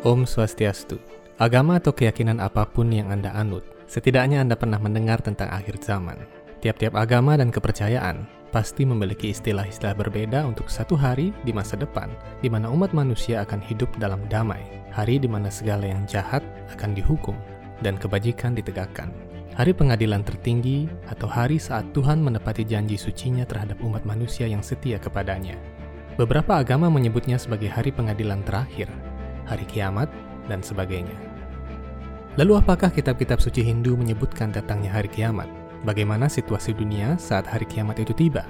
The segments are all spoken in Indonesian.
Om Swastiastu. Agama atau keyakinan apa pun yang Anda anut, setidaknya Anda pernah mendengar tentang akhir zaman. Tiap-tiap agama dan kepercayaan pasti memiliki istilah-istilah berbeda untuk satu hari di masa depan, di mana umat manusia akan hidup dalam damai, hari di mana segala yang jahat akan dihukum, dan kebajikan ditegakkan. Hari pengadilan tertinggi atau hari saat Tuhan menepati janji sucinya terhadap umat manusia yang setia kepadanya. Beberapa agama menyebutnya sebagai hari pengadilan terakhir, hari kiamat, dan sebagainya. Lalu apakah kitab-kitab suci Hindu menyebutkan datangnya hari kiamat? Bagaimana situasi dunia saat hari kiamat itu tiba?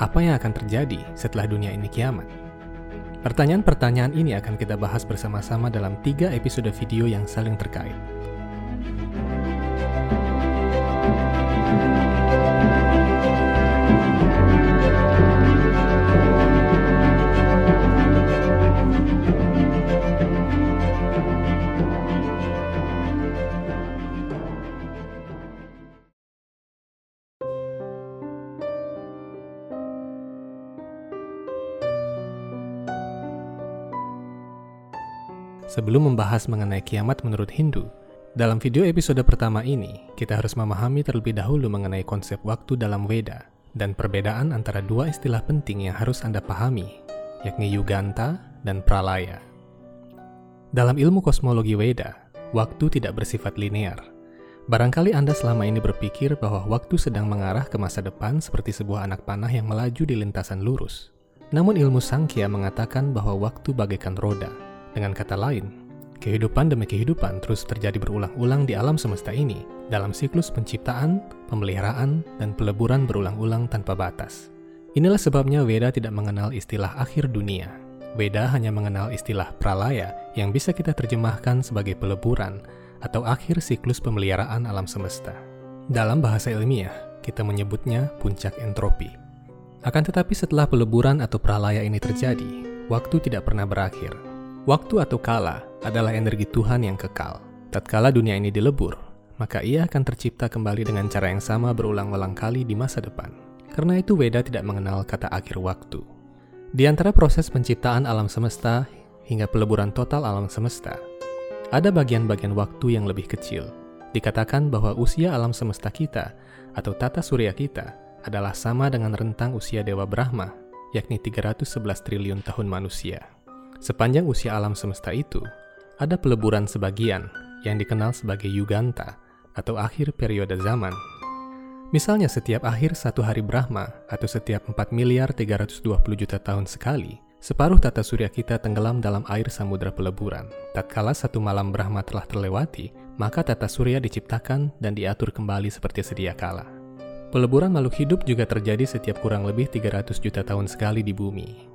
Apa yang akan terjadi setelah dunia ini kiamat? Pertanyaan-pertanyaan ini akan kita bahas bersama-sama dalam tiga episode video yang saling terkait. Sebelum membahas mengenai kiamat menurut Hindu, dalam video episode pertama ini, kita harus memahami terlebih dahulu mengenai konsep waktu dalam Weda dan perbedaan antara dua istilah penting yang harus Anda pahami, yakni Yuganta dan Pralaya. Dalam ilmu kosmologi Weda, waktu tidak bersifat linear. Barangkali Anda selama ini berpikir bahwa waktu sedang mengarah ke masa depan seperti sebuah anak panah yang melaju di lintasan lurus. Namun ilmu Sangkya mengatakan bahwa waktu bagaikan roda, dengan kata lain, kehidupan demi kehidupan terus terjadi berulang-ulang di alam semesta ini dalam siklus penciptaan, pemeliharaan, dan peleburan berulang-ulang tanpa batas. Inilah sebabnya Weda tidak mengenal istilah akhir dunia. Weda hanya mengenal istilah pralaya yang bisa kita terjemahkan sebagai peleburan atau akhir siklus pemeliharaan alam semesta. Dalam bahasa ilmiah, kita menyebutnya puncak entropi. Akan tetapi setelah peleburan atau pralaya ini terjadi, waktu tidak pernah berakhir, Waktu atau kala adalah energi Tuhan yang kekal. Tatkala dunia ini dilebur, maka ia akan tercipta kembali dengan cara yang sama berulang-ulang kali di masa depan. Karena itu Weda tidak mengenal kata akhir waktu. Di antara proses penciptaan alam semesta hingga peleburan total alam semesta, ada bagian-bagian waktu yang lebih kecil. Dikatakan bahwa usia alam semesta kita atau tata surya kita adalah sama dengan rentang usia Dewa Brahma, yakni 311 triliun tahun manusia. Sepanjang usia alam semesta itu, ada peleburan sebagian yang dikenal sebagai Yuganta atau akhir periode zaman. Misalnya setiap akhir satu hari Brahma atau setiap 4 miliar 320 juta tahun sekali, separuh tata surya kita tenggelam dalam air samudra peleburan. Tatkala satu malam Brahma telah terlewati, maka tata surya diciptakan dan diatur kembali seperti sedia kala. Peleburan makhluk hidup juga terjadi setiap kurang lebih 300 juta tahun sekali di bumi.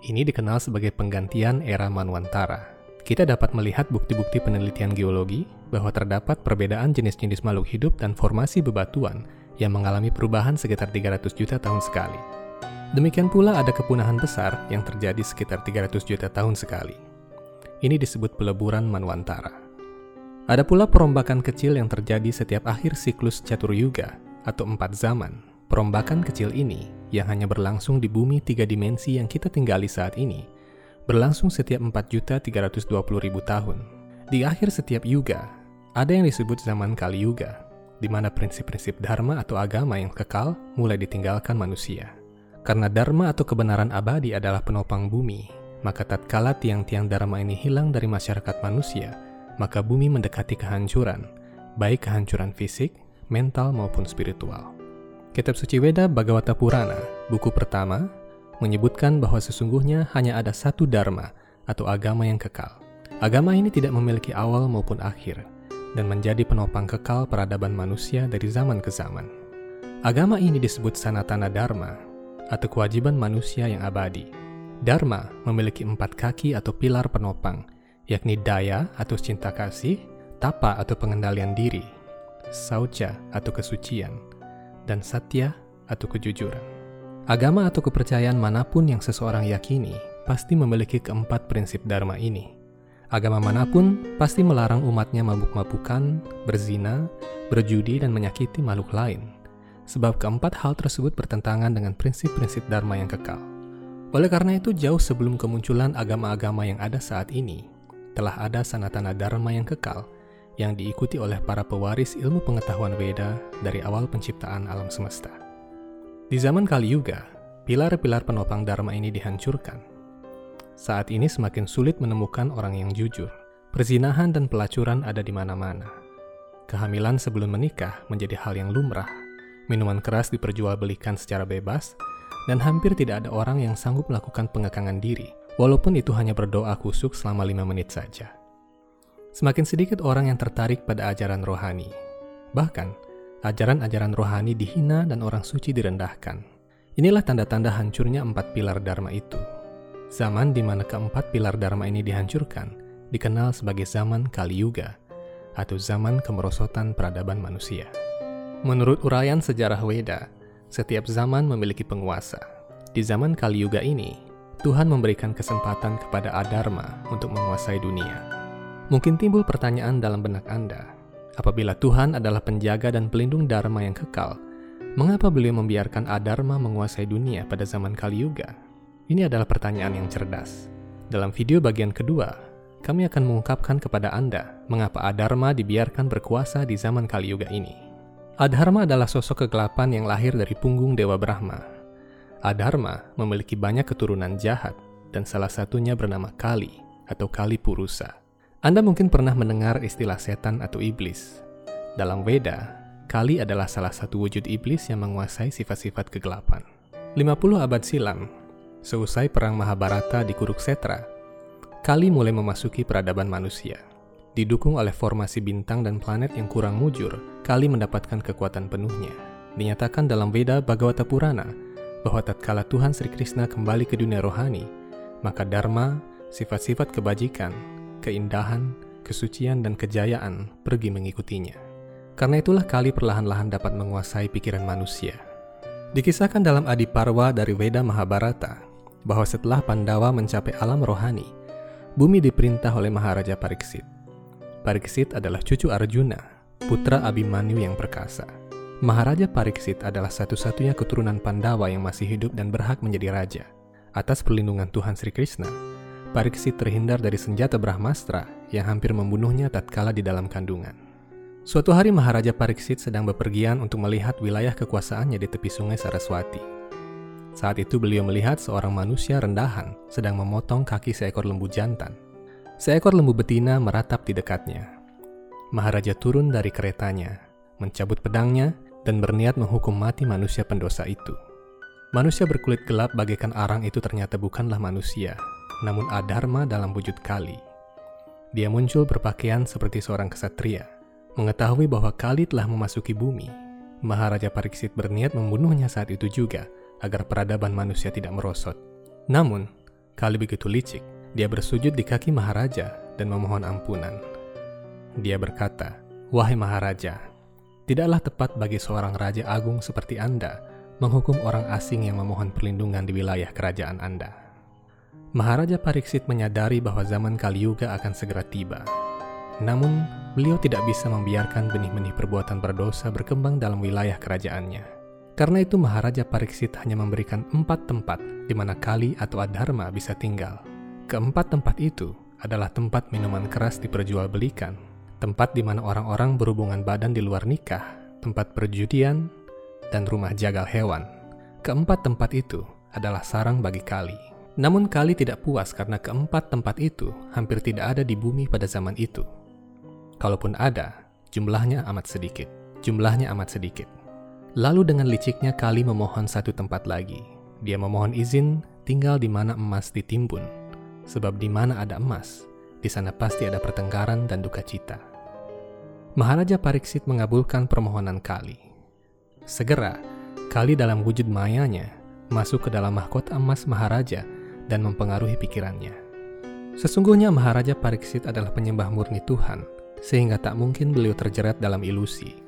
Ini dikenal sebagai penggantian era Manwantara. Kita dapat melihat bukti-bukti penelitian geologi bahwa terdapat perbedaan jenis-jenis makhluk hidup dan formasi bebatuan yang mengalami perubahan sekitar 300 juta tahun sekali. Demikian pula ada kepunahan besar yang terjadi sekitar 300 juta tahun sekali. Ini disebut peleburan Manwantara. Ada pula perombakan kecil yang terjadi setiap akhir siklus Catur Yuga atau empat zaman. Perombakan kecil ini yang hanya berlangsung di bumi tiga dimensi yang kita tinggali saat ini, berlangsung setiap 4.320.000 tahun. Di akhir setiap yuga, ada yang disebut zaman Kali Yuga, di mana prinsip-prinsip dharma atau agama yang kekal mulai ditinggalkan manusia. Karena dharma atau kebenaran abadi adalah penopang bumi, maka tatkala tiang-tiang dharma ini hilang dari masyarakat manusia, maka bumi mendekati kehancuran, baik kehancuran fisik, mental maupun spiritual. Kitab Suci Weda Bhagavata Purana, buku pertama, menyebutkan bahwa sesungguhnya hanya ada satu dharma atau agama yang kekal. Agama ini tidak memiliki awal maupun akhir dan menjadi penopang kekal peradaban manusia dari zaman ke zaman. Agama ini disebut Sanatana Dharma atau kewajiban manusia yang abadi. Dharma memiliki empat kaki atau pilar penopang, yakni daya atau cinta kasih, tapa atau pengendalian diri, sauca atau kesucian, dan satya atau kejujuran. Agama atau kepercayaan mana pun yang seseorang yakini pasti memiliki keempat prinsip dharma ini. Agama mana pun pasti melarang umatnya mabuk-mabukan, berzina, berjudi, dan menyakiti makhluk lain. Sebab keempat hal tersebut bertentangan dengan prinsip-prinsip dharma yang kekal. Oleh karena itu, jauh sebelum kemunculan agama-agama yang ada saat ini, telah ada sanatana dharma yang kekal yang diikuti oleh para pewaris ilmu pengetahuan Weda dari awal penciptaan alam semesta. Di zaman Kali Yuga, pilar-pilar penopang dharma ini dihancurkan. Saat ini semakin sulit menemukan orang yang jujur. Perzinahan dan pelacuran ada di mana-mana. Kehamilan sebelum menikah menjadi hal yang lumrah. Minuman keras diperjualbelikan secara bebas, dan hampir tidak ada orang yang sanggup melakukan pengekangan diri, walaupun itu hanya berdoa kusuk selama lima menit saja. Semakin sedikit orang yang tertarik pada ajaran rohani. Bahkan, ajaran-ajaran rohani dihina dan orang suci direndahkan. Inilah tanda-tanda hancurnya empat pilar Dharma itu. Zaman di mana keempat pilar Dharma ini dihancurkan, dikenal sebagai zaman Kali Yuga, atau zaman kemerosotan peradaban manusia. Menurut uraian sejarah Weda, setiap zaman memiliki penguasa. Di zaman Kali Yuga ini, Tuhan memberikan kesempatan kepada Adharma untuk menguasai dunia. Mungkin timbul pertanyaan dalam benak Anda, apabila Tuhan adalah penjaga dan pelindung Dharma yang kekal, mengapa beliau membiarkan Adharma menguasai dunia pada zaman Kali Yuga? Ini adalah pertanyaan yang cerdas. Dalam video bagian kedua, kami akan mengungkapkan kepada Anda mengapa Adharma dibiarkan berkuasa di zaman Kali Yuga ini. Adharma adalah sosok kegelapan yang lahir dari punggung Dewa Brahma. Adharma memiliki banyak keturunan jahat, dan salah satunya bernama Kali atau Kali Purusa. Anda mungkin pernah mendengar istilah setan atau iblis. Dalam Weda, Kali adalah salah satu wujud iblis yang menguasai sifat-sifat kegelapan. 50 abad silam, seusai perang Mahabharata di Kuruksetra, Kali mulai memasuki peradaban manusia. Didukung oleh formasi bintang dan planet yang kurang mujur, Kali mendapatkan kekuatan penuhnya. Dinyatakan dalam Weda Bhagavata Purana bahwa tatkala Tuhan Sri Krishna kembali ke dunia rohani, maka Dharma, sifat-sifat kebajikan, keindahan, kesucian, dan kejayaan pergi mengikutinya. Karena itulah Kali perlahan-lahan dapat menguasai pikiran manusia. Dikisahkan dalam Adi Parwa dari Veda Mahabharata bahwa setelah Pandawa mencapai alam rohani, bumi diperintah oleh Maharaja Pariksit. Pariksit adalah cucu Arjuna, putra Abhimanyu yang perkasa. Maharaja Pariksit adalah satu-satunya keturunan Pandawa yang masih hidup dan berhak menjadi raja. Atas perlindungan Tuhan Sri Krishna, Pariksit terhindar dari senjata Brahmastra yang hampir membunuhnya tatkala di dalam kandungan. Suatu hari Maharaja Pariksit sedang bepergian untuk melihat wilayah kekuasaannya di tepi sungai Saraswati. Saat itu beliau melihat seorang manusia rendahan sedang memotong kaki seekor lembu jantan. Seekor lembu betina meratap di dekatnya. Maharaja turun dari keretanya, mencabut pedangnya, dan berniat menghukum mati manusia pendosa itu. Manusia berkulit gelap bagaikan arang itu ternyata bukanlah manusia, namun adharma dalam wujud kali. Dia muncul berpakaian seperti seorang kesatria. Mengetahui bahwa Kali telah memasuki bumi, Maharaja Pariksit berniat membunuhnya saat itu juga agar peradaban manusia tidak merosot. Namun, Kali begitu licik, dia bersujud di kaki Maharaja dan memohon ampunan. Dia berkata, Wahai Maharaja, tidaklah tepat bagi seorang raja agung seperti Anda menghukum orang asing yang memohon perlindungan di wilayah kerajaan Anda. Maharaja Pariksit menyadari bahwa zaman Kali Yuga akan segera tiba. Namun, beliau tidak bisa membiarkan benih-benih perbuatan berdosa berkembang dalam wilayah kerajaannya. Karena itu Maharaja Pariksit hanya memberikan empat tempat di mana Kali atau Adharma bisa tinggal. Keempat tempat itu adalah tempat minuman keras diperjualbelikan, tempat di mana orang-orang berhubungan badan di luar nikah, tempat perjudian, dan rumah jagal hewan. Keempat tempat itu adalah sarang bagi Kali. Namun Kali tidak puas karena keempat tempat itu hampir tidak ada di bumi pada zaman itu. Kalaupun ada, jumlahnya amat sedikit. Jumlahnya amat sedikit. Lalu dengan liciknya Kali memohon satu tempat lagi. Dia memohon izin tinggal di mana emas ditimbun. Sebab di mana ada emas, di sana pasti ada pertengkaran dan duka cita. Maharaja Pariksit mengabulkan permohonan Kali. Segera, Kali dalam wujud mayanya masuk ke dalam mahkota emas Maharaja dan mempengaruhi pikirannya. Sesungguhnya Maharaja Pariksit adalah penyembah murni Tuhan, sehingga tak mungkin beliau terjerat dalam ilusi.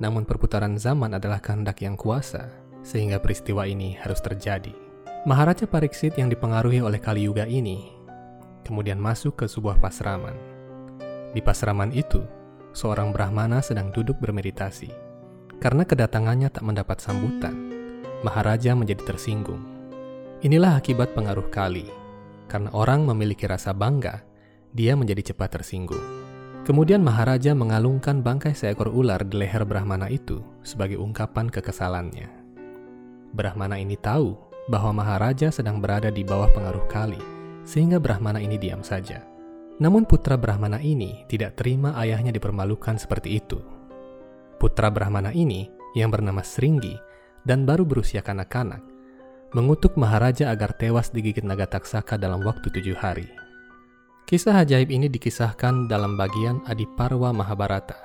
Namun perputaran zaman adalah kehendak yang kuasa, sehingga peristiwa ini harus terjadi. Maharaja Pariksit yang dipengaruhi oleh Kali Yuga ini kemudian masuk ke sebuah pasraman. Di pasraman itu, seorang Brahmana sedang duduk bermeditasi. Karena kedatangannya tak mendapat sambutan, Maharaja menjadi tersinggung Inilah akibat pengaruh kali. Karena orang memiliki rasa bangga, dia menjadi cepat tersinggung. Kemudian Maharaja mengalungkan bangkai seekor ular di leher Brahmana itu sebagai ungkapan kekesalannya. Brahmana ini tahu bahwa Maharaja sedang berada di bawah pengaruh Kali, sehingga Brahmana ini diam saja. Namun putra Brahmana ini tidak terima ayahnya dipermalukan seperti itu. Putra Brahmana ini, yang bernama Sringgi, dan baru berusia kanak-kanak, mengutuk Maharaja agar tewas digigit naga taksaka dalam waktu tujuh hari. Kisah ajaib ini dikisahkan dalam bagian Adiparwa Mahabharata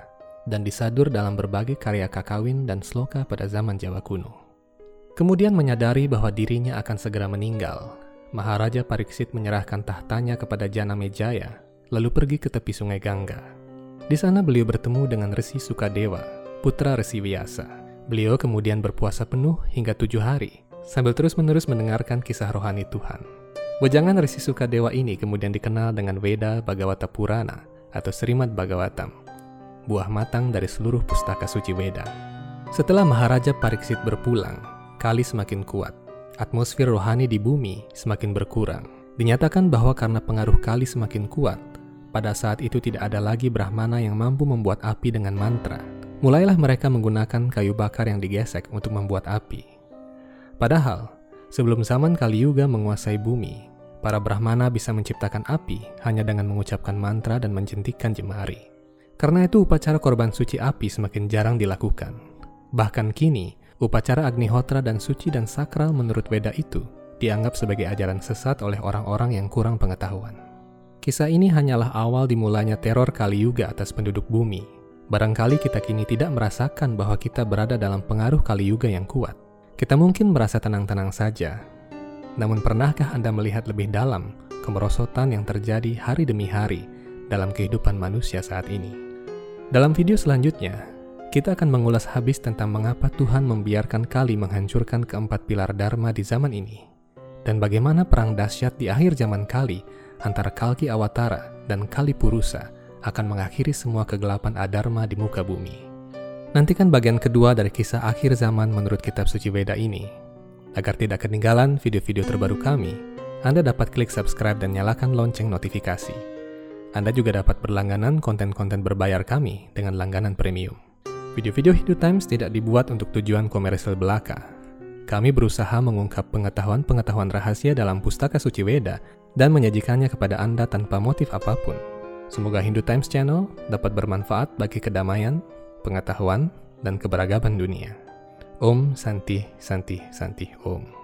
dan disadur dalam berbagai karya kakawin dan sloka pada zaman Jawa kuno. Kemudian menyadari bahwa dirinya akan segera meninggal, Maharaja Pariksit menyerahkan tahtanya kepada Jana Mejaya, lalu pergi ke tepi sungai Gangga. Di sana beliau bertemu dengan Resi Sukadewa, putra Resi Vyasa. Beliau kemudian berpuasa penuh hingga tujuh hari, sambil terus-menerus mendengarkan kisah rohani Tuhan. Wejangan Resi Sukadewa ini kemudian dikenal dengan Weda Bhagavata Purana atau Srimad Bhagavatam, buah matang dari seluruh pustaka suci Weda. Setelah Maharaja Pariksit berpulang, Kali semakin kuat. Atmosfer rohani di bumi semakin berkurang. Dinyatakan bahwa karena pengaruh Kali semakin kuat, pada saat itu tidak ada lagi Brahmana yang mampu membuat api dengan mantra. Mulailah mereka menggunakan kayu bakar yang digesek untuk membuat api. Padahal, sebelum zaman Kali Yuga menguasai bumi, para Brahmana bisa menciptakan api hanya dengan mengucapkan mantra dan menjentikkan jemari. Karena itu upacara korban suci api semakin jarang dilakukan. Bahkan kini, upacara Agnihotra dan suci dan sakral menurut Weda itu dianggap sebagai ajaran sesat oleh orang-orang yang kurang pengetahuan. Kisah ini hanyalah awal dimulainya teror Kali Yuga atas penduduk bumi. Barangkali kita kini tidak merasakan bahwa kita berada dalam pengaruh Kali Yuga yang kuat. Kita mungkin merasa tenang-tenang saja, namun pernahkah Anda melihat lebih dalam kemerosotan yang terjadi hari demi hari dalam kehidupan manusia saat ini? Dalam video selanjutnya, kita akan mengulas habis tentang mengapa Tuhan membiarkan Kali menghancurkan keempat pilar Dharma di zaman ini, dan bagaimana perang dahsyat di akhir zaman Kali antara Kalki Awatara dan Kali Purusa akan mengakhiri semua kegelapan adharma di muka bumi. Nantikan bagian kedua dari kisah akhir zaman menurut kitab suci Weda ini Agar tidak ketinggalan video-video terbaru kami, Anda dapat klik subscribe dan nyalakan lonceng notifikasi. Anda juga dapat berlangganan konten-konten berbayar kami dengan langganan premium. Video-video Hindu Times tidak dibuat untuk tujuan komersial belaka. Kami berusaha mengungkap pengetahuan-pengetahuan rahasia dalam pustaka suci Weda dan menyajikannya kepada Anda tanpa motif apa pun. Semoga Hindu Times Channel dapat bermanfaat bagi kedamaian, pengetahuan, dan keberagaman dunia. Om Santi Santi Santi Om.